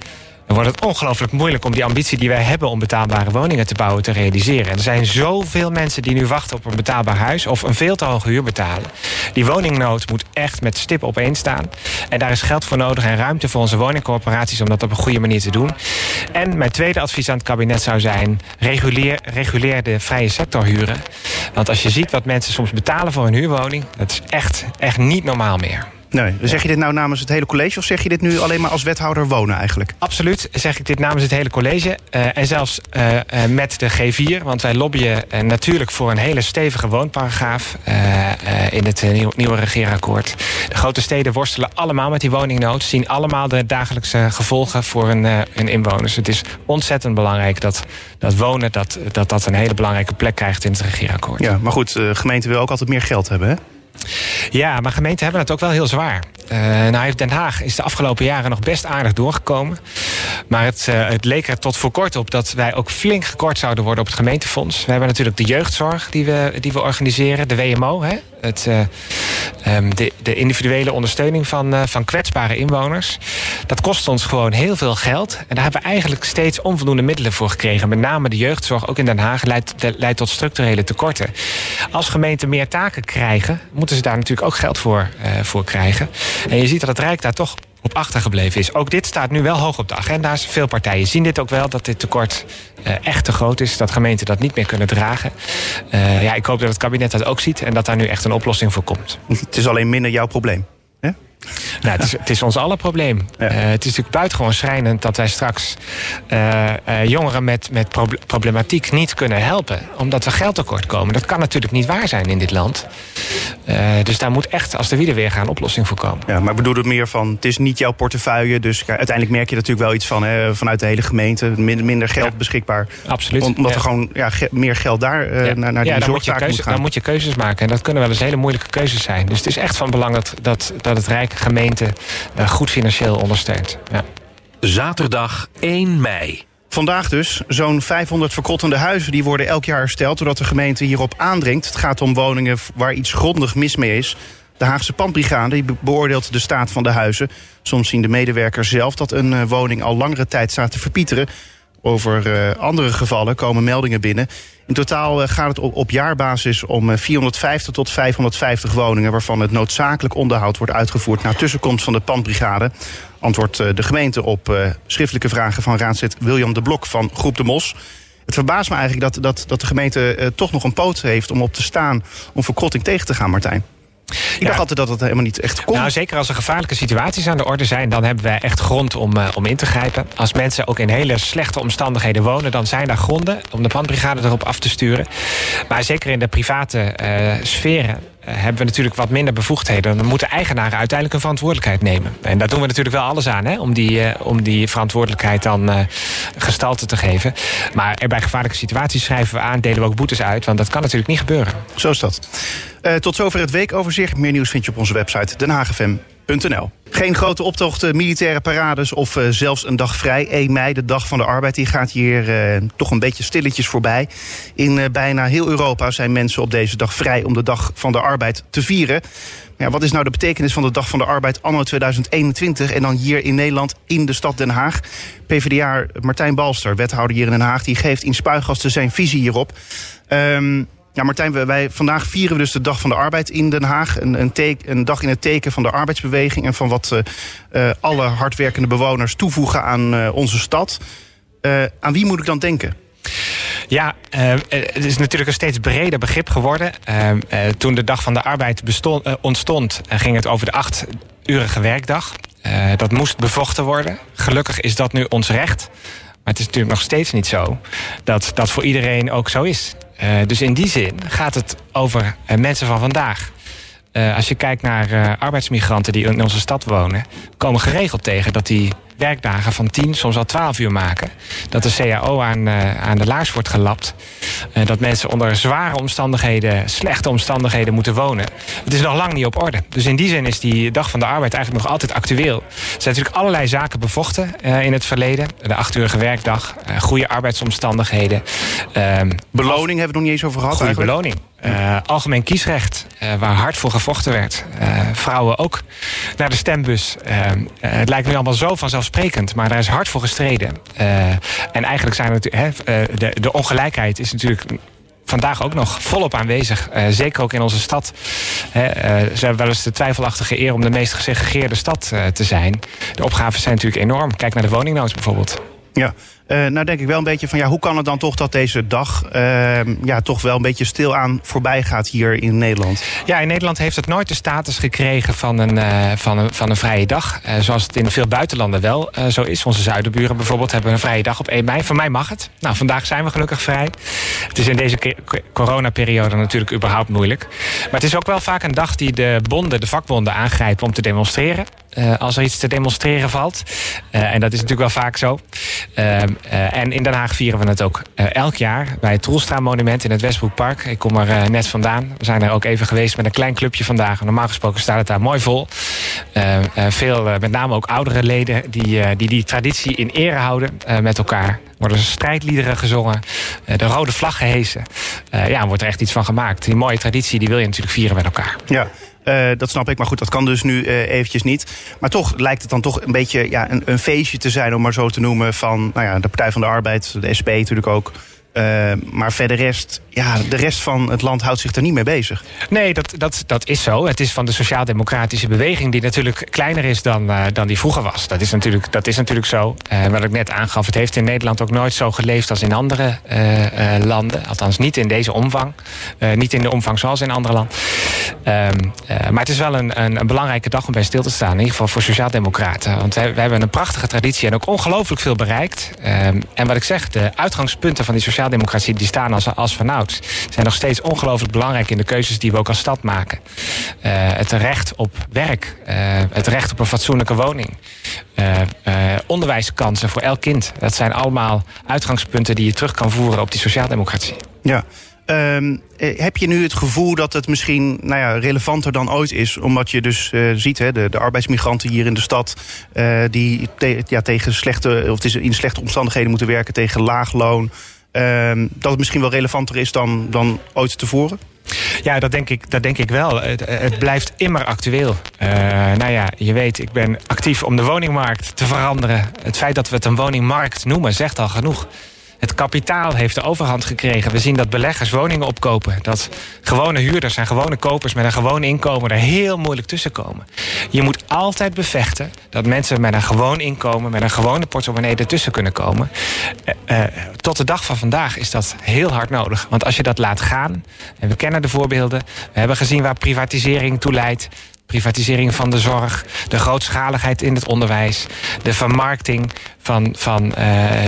dan wordt het ongelooflijk moeilijk om die ambitie die wij hebben om betaalbare woningen te bouwen te realiseren. En er zijn zoveel mensen die nu wachten op een betaalbaar huis of een veel te hoge huur betalen. Die woningnood moet echt met stip op één staan. En daar is geld voor nodig en ruimte voor onze woningcorporaties om dat op een goede manier te doen. En mijn tweede advies aan het kabinet zou zijn: reguleer, reguleer de vrije sector huren. Want als je ziet wat mensen soms betalen voor een huurwoning, dat is echt, echt niet normaal meer. Nee. Zeg je dit nou namens het hele college of zeg je dit nu alleen maar als wethouder wonen eigenlijk? Absoluut zeg ik dit namens het hele college. Uh, en zelfs uh, uh, met de G4. Want wij lobbyen natuurlijk voor een hele stevige woonparagraaf in het nieuw, nieuwe regeerakkoord. De grote steden worstelen allemaal met die woningnood. Zien allemaal de dagelijkse gevolgen voor hun, hun inwoners. Het is ontzettend belangrijk dat, dat wonen dat, dat, dat een hele belangrijke plek krijgt in het regeerakkoord. Ja, maar goed, de gemeente wil ook altijd meer geld hebben hè? Ja, maar gemeenten hebben het ook wel heel zwaar. nou heeft Den Haag is de afgelopen jaren nog best aardig doorgekomen. Maar het, het leek er tot voor kort op dat wij ook flink gekort zouden worden op het gemeentefonds. We hebben natuurlijk de jeugdzorg die we, die we organiseren, de WMO. Hè? Het, ehm, de, de, individuele ondersteuning van, van kwetsbare inwoners. Dat kost ons gewoon heel veel geld. En daar hebben we eigenlijk steeds onvoldoende middelen voor gekregen. Met name de jeugdzorg, ook in Den Haag, leidt, leidt tot structurele tekorten. Als gemeenten meer taken krijgen, moeten ze daar natuurlijk ook geld voor, uh, voor krijgen. En je ziet dat het Rijk daar toch op achtergebleven is. Ook dit staat nu wel hoog op de agenda's. Veel partijen zien dit ook wel, dat dit tekort uh, echt te groot is. Dat gemeenten dat niet meer kunnen dragen. Uh, ja, ik hoop dat het kabinet dat ook ziet en dat daar nu echt een oplossing voor komt. Het is alleen minder jouw probleem. Nou, het, is, het is ons alle probleem. Ja. Uh, het is natuurlijk buitengewoon schrijnend dat wij straks uh, uh, jongeren met, met problematiek niet kunnen helpen. Omdat we geld tekort komen. Dat kan natuurlijk niet waar zijn in dit land. dus daar moet echt, als de wielen weer gaan, een oplossing voor komen. Ja, maar ik bedoel het meer van, het is niet jouw portefeuille. Dus uiteindelijk merk je natuurlijk wel iets van, hè, vanuit de hele gemeente. Minder, minder geld ja. beschikbaar. Absoluut. Omdat er gewoon ja, meer geld daar naar, naar die moet, je keuze, moet gaan. Dan moet je keuzes maken. En dat kunnen wel eens hele moeilijke keuzes zijn. Dus het is echt van belang dat, dat, dat het Rijk gemeente uh, goed financieel ondersteunt. Ja. Zaterdag 1 mei. Vandaag dus zo'n 500 verkrottende huizen die worden elk jaar hersteld... doordat de gemeente hierop aandringt. Het gaat om woningen waar iets grondig mis mee is. De Haagse Pandbrigade beoordeelt de staat van de huizen. Soms zien de medewerkers zelf dat een uh, woning al langere tijd staat te verpieteren. Over uh, andere gevallen komen meldingen binnen. In totaal uh, gaat het op, jaarbasis om uh, 450 tot 550 woningen... waarvan het noodzakelijk onderhoud wordt uitgevoerd... na tussenkomst van de pandbrigade. Antwoordt de gemeente op schriftelijke vragen van raadslid William de Blok van Groep de Mos. Het verbaast me eigenlijk dat, dat, dat de gemeente toch nog een poot heeft om op te staan... om verkrotting tegen te gaan, Martijn. Ik ja. dacht altijd dat het helemaal niet echt kon. Nou, zeker als er gevaarlijke situaties aan de orde zijn... dan hebben wij echt grond om, uh, om in te grijpen. Als mensen ook in hele slechte omstandigheden wonen... dan zijn daar gronden om de brandbrigade erop af te sturen. Maar zeker in de private uh, sferen hebben we natuurlijk wat minder bevoegdheden. Dan moeten eigenaren uiteindelijk een verantwoordelijkheid nemen. En daar doen we natuurlijk wel alles aan, hè, om, die, uh, om die verantwoordelijkheid dan uh, gestalte te geven. Maar er bij gevaarlijke situaties schrijven we aan, delen we ook boetes uit, want dat kan natuurlijk niet gebeuren. Zo is dat. Uh, tot zover het weekoverzicht. Meer nieuws vind je op onze website denhagefm.nl. Geen grote optochten, militaire parades of uh, zelfs een dag vrij. 1 mei, de dag van de arbeid, die gaat hier uh, toch een beetje stilletjes voorbij. In uh, bijna heel Europa zijn mensen op deze dag vrij om de dag van de arbeid te vieren. Ja, wat is nou de betekenis van de dag van de arbeid anno 2021 en dan hier in Nederland in de stad Den Haag? PvdA Martijn Balster, wethouder hier in Den Haag, die geeft in Spuigasten zijn visie hierop. Um, ja, Martijn, wij, vandaag vieren we dus de Dag van de Arbeid in Den Haag. Een, een, een dag in het teken van de arbeidsbeweging... en van wat uh, uh, alle hardwerkende bewoners toevoegen aan uh, onze stad. aan wie moet ik dan denken? Ja, het is natuurlijk een steeds breder begrip geworden. Toen de Dag van de Arbeid ontstond, ging het over de achturige werkdag. dat moest bevochten worden. Gelukkig is dat nu ons recht. Maar het is natuurlijk nog steeds niet zo dat dat voor iedereen ook zo is. Uh, dus in die zin gaat het over uh, mensen van vandaag. Uh, als je kijkt naar arbeidsmigranten die in onze stad wonen, komen geregeld tegen dat die werkdagen van 10, soms al 12 uur maken. Dat de CAO aan, uh, aan de laars wordt gelapt. Uh, dat mensen onder zware omstandigheden, slechte omstandigheden moeten wonen. Het is nog lang niet op orde. Dus in die zin is die dag van de arbeid eigenlijk nog altijd actueel. Er zijn natuurlijk allerlei zaken bevochten uh, in het verleden. De achtuurige werkdag, goede arbeidsomstandigheden. Ehm, beloning hebben we nog niet eens over gehad. Goede beloning. Uh, algemeen kiesrecht, uh, waar hard voor gevochten werd. Uh, vrouwen ook naar de stembus. het lijkt nu allemaal zo vanzelfsprekend, maar daar is hard voor gestreden. en eigenlijk zijn natuurlijk. de, de ongelijkheid is natuurlijk vandaag ook nog volop aanwezig. Zeker ook in onze stad. Ze hebben wel eens de twijfelachtige eer om de meest gesegregeerde stad te zijn. De opgaven zijn natuurlijk enorm. Kijk naar de woningnood bijvoorbeeld. Ja, uh, nou denk ik wel een beetje van ja, hoe kan het dan toch dat deze dag uh, ja, toch wel een beetje stil aan voorbij gaat hier in Nederland? Ja, in Nederland heeft het nooit de status gekregen van een, uh, van een, van een vrije dag. zoals het in veel buitenlanden wel zo is. Onze zuidenburen bijvoorbeeld hebben een vrije dag op 1 mei. Voor mij mag het. Nou, vandaag zijn we gelukkig vrij. Het is in deze coronaperiode natuurlijk überhaupt moeilijk. Maar het is ook wel vaak een dag die de bonden, de vakbonden aangrijpen om te demonstreren. als er iets te demonstreren valt. en dat is natuurlijk wel vaak zo. Ehm, en in Den Haag vieren we het ook elk jaar bij het Troelstra Monument in het Westbroekpark. Ik kom er net vandaan. We zijn er ook even geweest met een klein clubje vandaag. Normaal gesproken staat het daar mooi vol. veel, met name ook oudere leden, die die, die traditie in ere houden met elkaar. Worden strijdliederen gezongen, de rode vlag gehesen. ja, wordt er echt iets van gemaakt. Die mooie traditie die wil je natuurlijk vieren met elkaar. Ja, uh, dat snap ik, maar goed, dat kan dus nu uh, eventjes niet. Maar toch lijkt het dan toch een beetje ja, een, een, feestje te zijn, om maar zo te noemen, van nou ja, de Partij van de Arbeid, de SP natuurlijk ook. Uh, maar verder rest, ja, de rest van het land houdt zich er niet mee bezig. Nee, dat, dat, dat is zo. Het is van de sociaal-democratische beweging... die natuurlijk kleiner is dan, uh, dan die vroeger was. Dat is natuurlijk, dat is natuurlijk zo. Uh, wat ik net aangaf, het heeft in Nederland ook nooit zo geleefd... als in andere landen. Althans, niet in deze omvang. niet in de omvang zoals in andere landen. Ehm, maar het is wel een, een, een, belangrijke dag om bij stil te staan. In ieder geval voor sociaaldemocraten. Want wij, wij hebben een prachtige traditie en ook ongelooflijk veel bereikt. Ehm, en wat ik zeg, de uitgangspunten van die sociaal sociaaldemocratie die staan als, als vanouds. Zijn nog steeds ongelooflijk belangrijk in de keuzes die we ook als stad maken. Uh, het recht op werk, uh, het recht op een fatsoenlijke woning. Uh, onderwijskansen voor elk kind. Dat zijn allemaal uitgangspunten die je terug kan voeren op die sociaaldemocratie. Ja, Um, heb je nu het gevoel dat het misschien nou ja, relevanter dan ooit is? Omdat je dus ziet, hè, de, de, arbeidsmigranten hier in de stad... Die ja, tegen slechte, of in slechte omstandigheden moeten werken... tegen laag loon, Ehm, dat het misschien wel relevanter is dan, dan ooit tevoren? Ja, dat denk ik, dat denk ik wel. Het, het blijft immer actueel. Uh, nou ja, je weet, ik ben actief om de woningmarkt te veranderen. Het feit dat we het een woningmarkt noemen, zegt al genoeg. Het kapitaal heeft de overhand gekregen. We zien dat beleggers woningen opkopen. Dat gewone huurders en gewone kopers met een gewoon inkomen er heel moeilijk tussen komen. Je moet altijd bevechten dat mensen met een gewoon inkomen, met een gewone portemonnee ertussen kunnen komen. Uh, uh, tot de dag van vandaag is dat heel hard nodig. Want als je dat laat gaan, en we kennen de voorbeelden, we hebben gezien waar privatisering toe leidt privatisering van de zorg, de grootschaligheid in het onderwijs, de vermarkting van, van uh,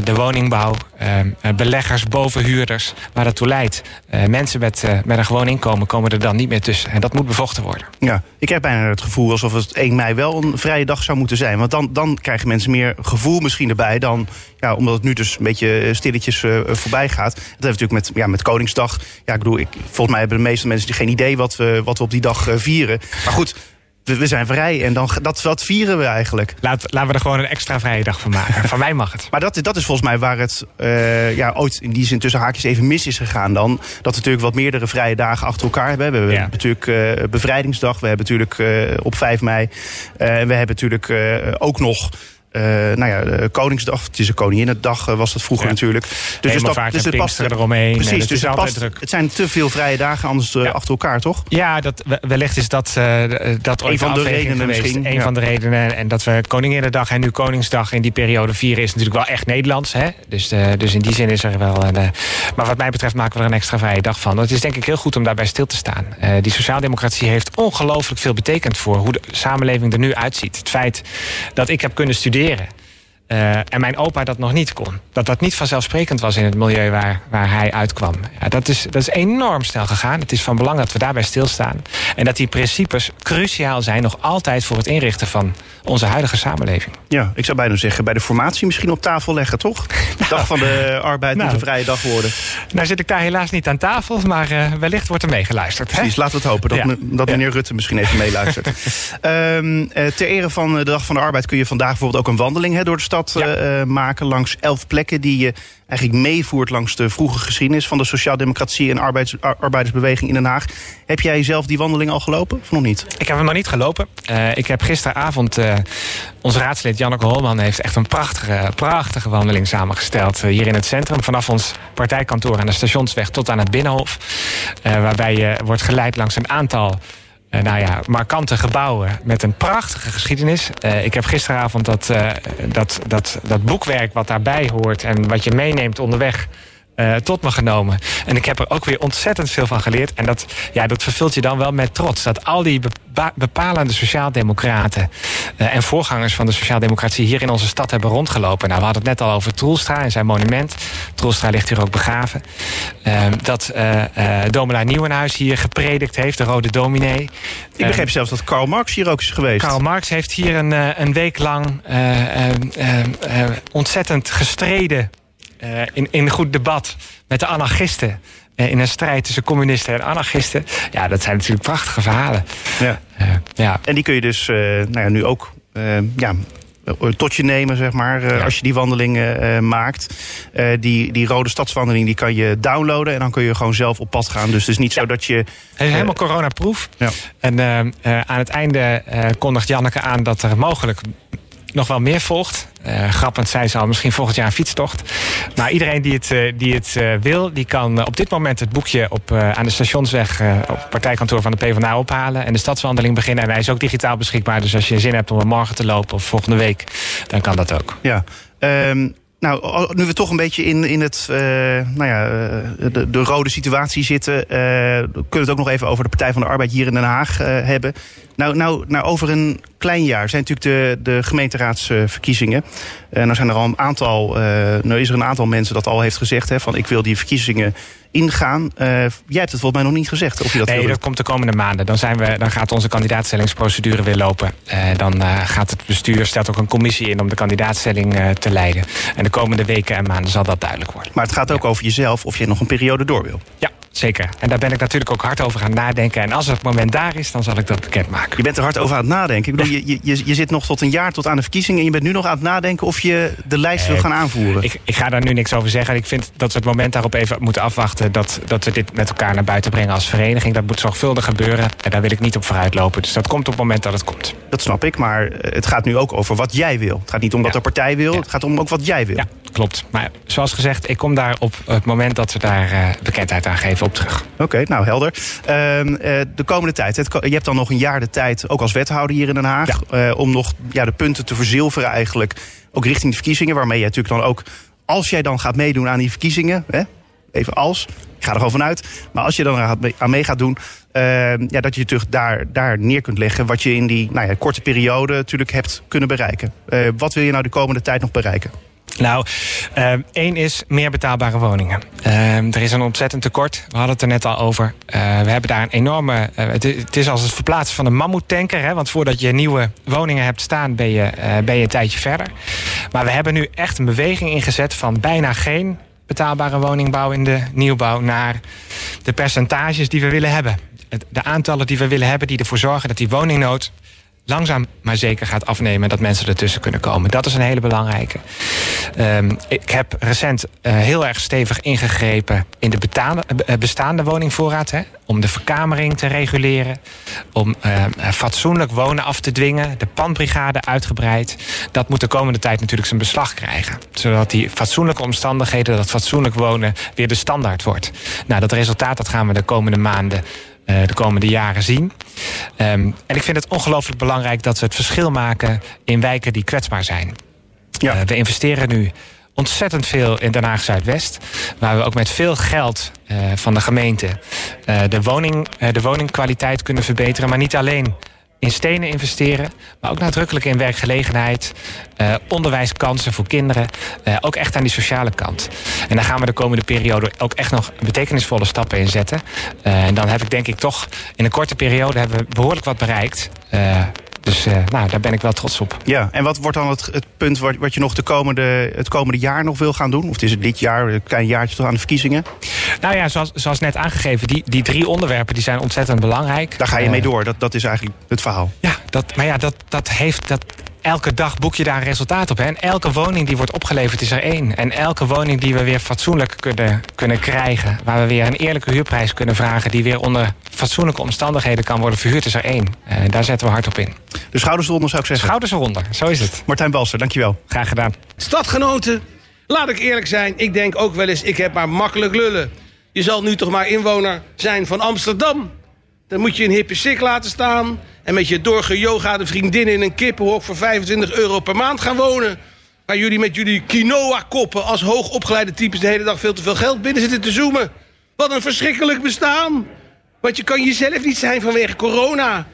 de woningbouw, uh, beleggers boven huurders, waar dat toe leidt. Uh, mensen met, met een gewoon inkomen komen er dan niet meer tussen. En dat moet bevochten worden. Ja, ik heb bijna het gevoel alsof het 1 mei wel een vrije dag zou moeten zijn. Want dan, dan krijgen mensen meer gevoel misschien erbij dan, ja, omdat het nu dus een beetje stilletjes voorbij gaat. Dat heeft natuurlijk met, ja, met Koningsdag. Ja, ik bedoel, ik, volgens mij hebben de meeste mensen geen idee wat we, wat we op die dag vieren. Maar goed we zijn vrij en dan, dat, dat vieren we eigenlijk. Laat, laten we er gewoon een extra vrije dag van maken. van mij mag het. <laughs> Maar dat, dat is volgens mij waar het uh, ja, ooit in die zin tussen haakjes even mis is gegaan dan. Dat we natuurlijk wat meerdere vrije dagen achter elkaar hebben. We hebben ja. natuurlijk uh, bevrijdingsdag. We hebben natuurlijk uh, op 5 mei. En we hebben natuurlijk ook nog... Uh, nou ja, Koningsdag, het is een Koninginnedag, uh, was dat vroeger ja. natuurlijk. Dus, dus, dat, dus het past eromheen. Precies, dus het, past, druk. het zijn te veel vrije dagen anders ja. achter elkaar, toch? Ja, dat, wellicht is dat, dat ooit een van de redenen geweest. misschien. Een ja. van de redenen. En dat we Koninginnedag en nu Koningsdag in die periode vieren... is natuurlijk wel echt Nederlands. Hè? Dus, dus in die zin is er wel... Een, maar wat mij betreft maken we er een extra vrije dag van. Het is denk ik heel goed om daarbij stil te staan. die sociaaldemocratie heeft ongelooflijk veel betekend... voor hoe de samenleving er nu uitziet. Het feit dat ik heb kunnen studeren studeren uh, en mijn opa dat nog niet kon. Dat dat niet vanzelfsprekend was in het milieu waar, waar hij uitkwam. Ja, dat, is, dat is enorm snel gegaan. Het is van belang dat we daarbij stilstaan. En dat die principes cruciaal zijn nog altijd voor het inrichten van onze huidige samenleving. Ja, ik zou bijna zeggen, bij de formatie misschien op tafel leggen, toch? <laughs> Nou, dag van de arbeid nou, moet een vrije dag worden. Nou zit ik daar helaas niet aan tafel, maar uh, wellicht wordt er meegeluisterd. Precies, hè? laten we het hopen dat, ja. dat meneer ja. Rutte misschien even meeluistert. um, <laughs> uh, ter ere van de dag van de arbeid kun je vandaag bijvoorbeeld ook een wandeling hè, door de stad ja. uh, maken langs elf plekken die je eigenlijk meevoert langs de vroege geschiedenis van de sociaaldemocratie en arbeids, arbeidersbeweging in Den Haag. Heb jij zelf die wandeling al gelopen of nog niet? Ik heb hem nog niet gelopen. Uh, ik heb gisteravond uh, onze raadslid Janneke Holman heeft echt een prachtige, prachtige wandeling samengesteld uh, hier in het centrum. Vanaf ons partijkantoor aan de stationsweg tot aan het Binnenhof. waarbij je wordt geleid langs een aantal uh, nou ja, markante gebouwen met een prachtige geschiedenis. Uh, ik heb gisteravond dat, uh, dat, dat, dat boekwerk wat daarbij hoort... en wat je meeneemt onderweg eh, tot me genomen. En ik heb er ook weer ontzettend veel van geleerd. En dat, ja, dat vervult je dan wel met trots. Dat al die bepalende sociaaldemocraten uh, en voorgangers van de sociaaldemocratie hier in onze stad hebben rondgelopen. Nou, we hadden het net al over Troelstra en zijn monument. Troelstra ligt hier ook begraven. Uh, dat uh, dominee Nieuwenhuis hier gepredikt heeft, de rode dominee. Ik begreep zelfs dat Karl Marx hier ook is geweest. Karl Marx heeft hier een, een week lang ontzettend gestreden in, in een goed debat met de anarchisten. In een strijd tussen communisten en anarchisten. Ja, dat zijn natuurlijk prachtige verhalen. Ja. ja. En die kun je dus nou ja, nu ook ja, tot je nemen, zeg maar, als je die wandelingen maakt. die, die rode stadswandeling die kan je downloaden en dan kun je gewoon zelf op pad gaan. Dus het is niet zo dat je... Het is helemaal coronaproof. Ja. En aan het einde kondigt Janneke aan dat er mogelijk nog wel meer volgt. Uh, grappend zei ze al, misschien volgend jaar een fietstocht. Maar iedereen die het, uh, die het uh, wil, die kan op dit moment het boekje op, aan de stationsweg op het partijkantoor van de PvdA ophalen en de stadswandeling beginnen. En hij is ook digitaal beschikbaar. Dus als je zin hebt om morgen te lopen of volgende week, dan kan dat ook. Ja. Um... Nou, nu we toch een beetje in, in het, uh, nou ja, de, de, rode situatie zitten... Uh, kunnen we het ook nog even over de Partij van de Arbeid hier in Den Haag hebben. Nou, nou, nou, over een klein jaar zijn natuurlijk de, de gemeenteraadsverkiezingen. En dan zijn er al een aantal, nou is er een aantal mensen dat al heeft gezegd... Hè, van ik wil die verkiezingen ingaan. Uh, jij hebt het volgens mij nog niet gezegd. Of je dat nee, dat komt de komende maanden. Dan, zijn we, dan gaat onze kandidaatstellingsprocedure weer lopen. Uh, dan uh, gaat het bestuur stelt ook een commissie in om de kandidaatstelling te leiden. En de komende weken en maanden zal dat duidelijk worden. Maar het gaat ook over jezelf of je nog een periode door wil. Ja, Zeker. En daar ben ik natuurlijk ook hard over aan nadenken. En als het moment daar is, dan zal ik dat bekendmaken. Je bent er hard over aan het nadenken. Ik bedoel, je, je, je zit nog tot een jaar tot aan de verkiezingen... en je bent nu nog aan het nadenken of je de lijst wil gaan aanvoeren. Ik, ik, ga daar nu niks over zeggen. Ik vind dat we het moment daarop even moeten afwachten... Dat, dat we dit met elkaar naar buiten brengen als vereniging. Dat moet zorgvuldig gebeuren. En daar wil ik niet op vooruit lopen. Dus dat komt op het moment dat het komt. Dat snap ik, maar eh, het gaat nu ook over wat jij wil. Het gaat niet om wat de partij wil, het gaat om ook wat jij wil. Ja, klopt. Maar zoals gezegd, ik kom daar op het moment dat we daar uh, bekendheid aan geven op terug. Oké, nou helder. Uh, de komende tijd, het, je hebt dan nog een jaar de tijd, ook als wethouder hier in Den Haag, ja. uh, om nog ja, de punten te verzilveren eigenlijk, ook richting de verkiezingen, waarmee je natuurlijk dan ook, als jij dan gaat meedoen aan die verkiezingen, hè, even als, ik ga er gewoon vanuit, maar als je dan aan mee gaat doen, uh, ja, dat je terug daar, daar neer kunt leggen wat je in die nou ja, korte periode natuurlijk hebt kunnen bereiken. wat wil je nou de komende tijd nog bereiken? Nou, uh, één is meer betaalbare woningen. Uh, er is een ontzettend tekort. We hadden het er net al over. Uh, we hebben daar een enorme. Het, het, is als het verplaatsen van een mammoetanker. Hè, want voordat je nieuwe woningen hebt staan, ben je, ben je een tijdje verder. Maar we hebben nu echt een beweging ingezet van bijna geen betaalbare woningbouw in de nieuwbouw naar de percentages die we willen hebben. De aantallen die we willen hebben, die ervoor zorgen dat die woningnood langzaam maar zeker gaat afnemen... dat mensen ertussen kunnen komen. Dat is een hele belangrijke. Um, ik heb recent uh, heel erg stevig ingegrepen... in de uh, bestaande woningvoorraad. Hè, om de verkamering te reguleren. Om uh, fatsoenlijk wonen af te dwingen. De pandbrigade uitgebreid. Dat moet de komende tijd natuurlijk zijn beslag krijgen. Zodat die fatsoenlijke omstandigheden... dat fatsoenlijk wonen weer de standaard wordt. Nou, dat resultaat dat gaan we de komende maanden de komende jaren zien. Um, en ik vind het ongelooflijk belangrijk dat we het verschil maken in wijken die kwetsbaar zijn. Ja. Uh, we investeren nu ontzettend veel in Den Haag Zuidwest. Waar we ook met veel geld uh, van de gemeente de, woning, de woningkwaliteit kunnen verbeteren. Maar niet alleen in stenen investeren, maar ook nadrukkelijk in werkgelegenheid, uh, onderwijskansen voor kinderen, uh, ook echt aan die sociale kant. En daar gaan we de komende periode ook echt nog betekenisvolle stappen in zetten. Uh, en dan heb ik denk ik toch in een korte periode hebben we behoorlijk wat bereikt. Dus uh, nou, daar ben ik wel trots op. Ja, en wat wordt dan het, het punt wat, wat je nog de komende, het komende jaar nog wil gaan doen? Of is het dit jaar, een klein jaartje toch aan de verkiezingen? Nou ja, zoals, zoals net aangegeven, die, die drie onderwerpen die zijn ontzettend belangrijk. Daar ga je mee door, dat, dat is eigenlijk het verhaal. Ja, dat, maar ja, dat, dat heeft, dat, elke dag boek je daar een resultaat op. Hè? En elke woning die wordt opgeleverd is er één. En elke woning die we weer fatsoenlijk kunnen, kunnen krijgen... waar we weer een eerlijke huurprijs kunnen vragen... die weer onder fatsoenlijke omstandigheden kan worden verhuurd, is er één. Uh, daar zetten we hard op in. De schouders eronder zou ik zeggen. Schouders eronder, zo is het. Martijn Balser, dankjewel. Graag gedaan. Stadgenoten, laat ik eerlijk zijn. Ik denk ook wel eens, ik heb maar makkelijk lullen. Je zal nu toch maar inwoner zijn van Amsterdam. Dan moet je een hippe sik laten staan... en met je doorgeyogaade vriendin in een kippenhok... voor 25 euro per maand gaan wonen. Waar jullie met jullie quinoa-koppen als hoogopgeleide types... de hele dag veel te veel geld binnen zitten te zoomen. Wat een verschrikkelijk bestaan. Want je kan jezelf niet zijn vanwege corona.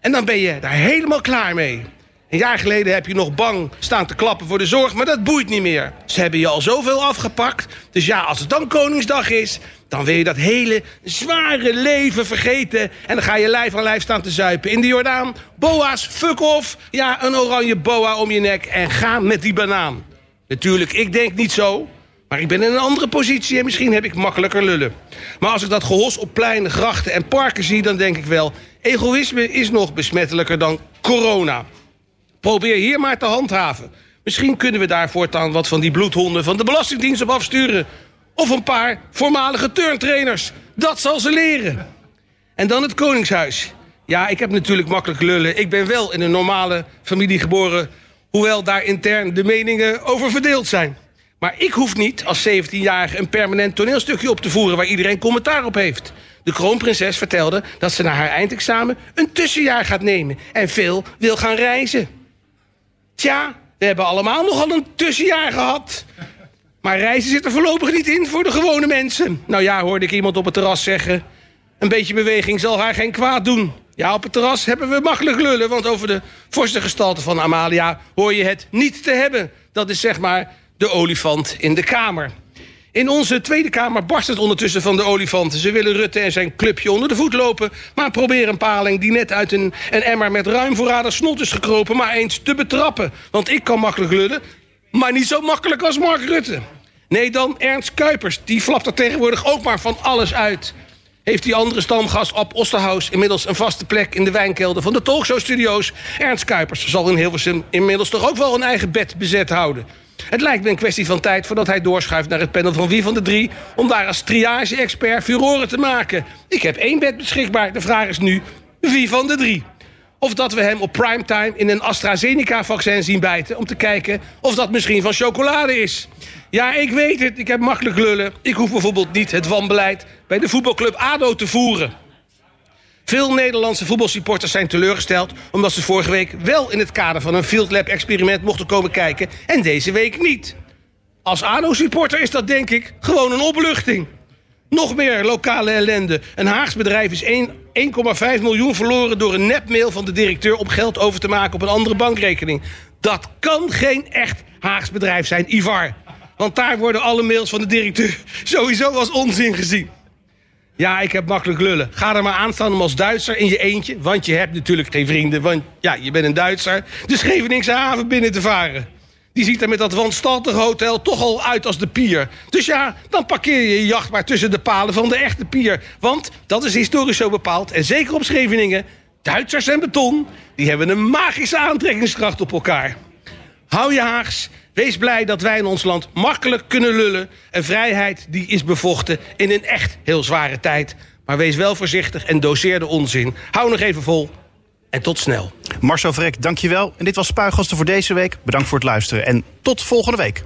En dan ben je daar helemaal klaar mee. Een jaar geleden heb je nog bang staan te klappen voor de zorg, maar dat boeit niet meer. Ze hebben je al zoveel afgepakt. Dus ja, als het dan Koningsdag is, dan wil je dat hele zware leven vergeten. En dan ga je lijf aan lijf staan te zuipen. In de Jordaan, boa's, fuck off. Ja, een oranje boa om je nek en ga met die banaan. Natuurlijk, ik denk niet zo. Maar ik ben in een andere positie en misschien heb ik makkelijker lullen. Maar als ik dat gehos op pleinen, grachten en parken zie... dan denk ik wel, egoïsme is nog besmettelijker dan corona. Probeer hier maar te handhaven. Misschien kunnen we daar voortaan wat van die bloedhonden van de Belastingdienst op afsturen. Of een paar voormalige turntrainers. Dat zal ze leren. En dan het Koningshuis. Ja, ik heb natuurlijk makkelijk lullen. Ik ben wel in een normale familie geboren... hoewel daar intern de meningen over verdeeld zijn. Maar ik hoef niet als 17-jarige een permanent toneelstukje op te voeren... waar iedereen commentaar op heeft. De kroonprinses vertelde dat ze na haar eindexamen een tussenjaar gaat nemen... en veel wil gaan reizen. Tja, we hebben allemaal nogal een tussenjaar gehad. Maar reizen zit er voorlopig niet in voor de gewone mensen. Nou ja, hoorde ik iemand op het terras zeggen... een beetje beweging zal haar geen kwaad doen. Ja, op het terras hebben we makkelijk lullen... want over de forse gestalte van Amalia hoor je het niet te hebben. Dat is zeg maar de olifant in de kamer. In onze Tweede Kamer barst het ondertussen van de olifanten. Ze willen Rutte en zijn clubje onder de voet lopen... maar proberen een paling die net uit een, een emmer met ruim voorraden snot is gekropen... maar eens te betrappen. Want ik kan makkelijk lullen, maar niet zo makkelijk als Mark Rutte. Nee, dan Ernst Kuipers. Die flapt er tegenwoordig ook maar van alles uit. Heeft die andere stamgast op Osterhaus inmiddels een vaste plek in de wijnkelder van de talkshow-studio's? Ernst Kuipers zal in Hilversum inmiddels toch ook wel een eigen bed bezet houden. Het lijkt me een kwestie van tijd voordat hij doorschuift naar het panel van wie van de drie... om daar als triage-expert furoren te maken. Ik heb één bed beschikbaar. De vraag is nu, wie van de drie? Of dat we hem op primetime in een AstraZeneca-vaccin zien bijten... om te kijken of dat misschien van chocolade is. Ja, ik weet het, ik heb makkelijk lullen. Ik hoef bijvoorbeeld niet het wanbeleid bij de voetbalclub ADO te voeren. Veel Nederlandse voetbalsupporters zijn teleurgesteld... omdat ze vorige week wel in het kader van een Field Lab-experiment mochten komen kijken... en deze week niet. Als ADO-supporter is dat denk ik gewoon een opluchting. Nog meer lokale ellende. Een Haags bedrijf is 1,5 miljoen verloren door een nepmail van de directeur... om geld over te maken op een andere bankrekening. Dat kan geen echt Haags bedrijf zijn, Ivar. Want daar worden alle mails van de directeur <laughs> sowieso als onzin gezien. Ja, ik heb makkelijk lullen. Ga er maar aan staan om als Duitser in je eentje... want je hebt natuurlijk geen vrienden, want ja, je bent een Duitser... de Scheveningse haven binnen te varen. Die ziet er met dat wanstaltige hotel toch al uit als de pier. Dus ja, dan parkeer je je jacht maar tussen de palen van de echte pier. Want, dat is historisch zo bepaald, en zeker op Scheveningen... Duitsers en beton, die hebben een magische aantrekkingskracht op elkaar. Hou je Haags, wees blij dat wij in ons land makkelijk kunnen lullen. En vrijheid die is bevochten in een echt heel zware tijd. Maar wees wel voorzichtig en doseer de onzin. Hou nog even vol en tot snel. Marcel Vrek, dankjewel. En dit was Spuigasten voor deze week. Bedankt voor het luisteren en tot volgende week.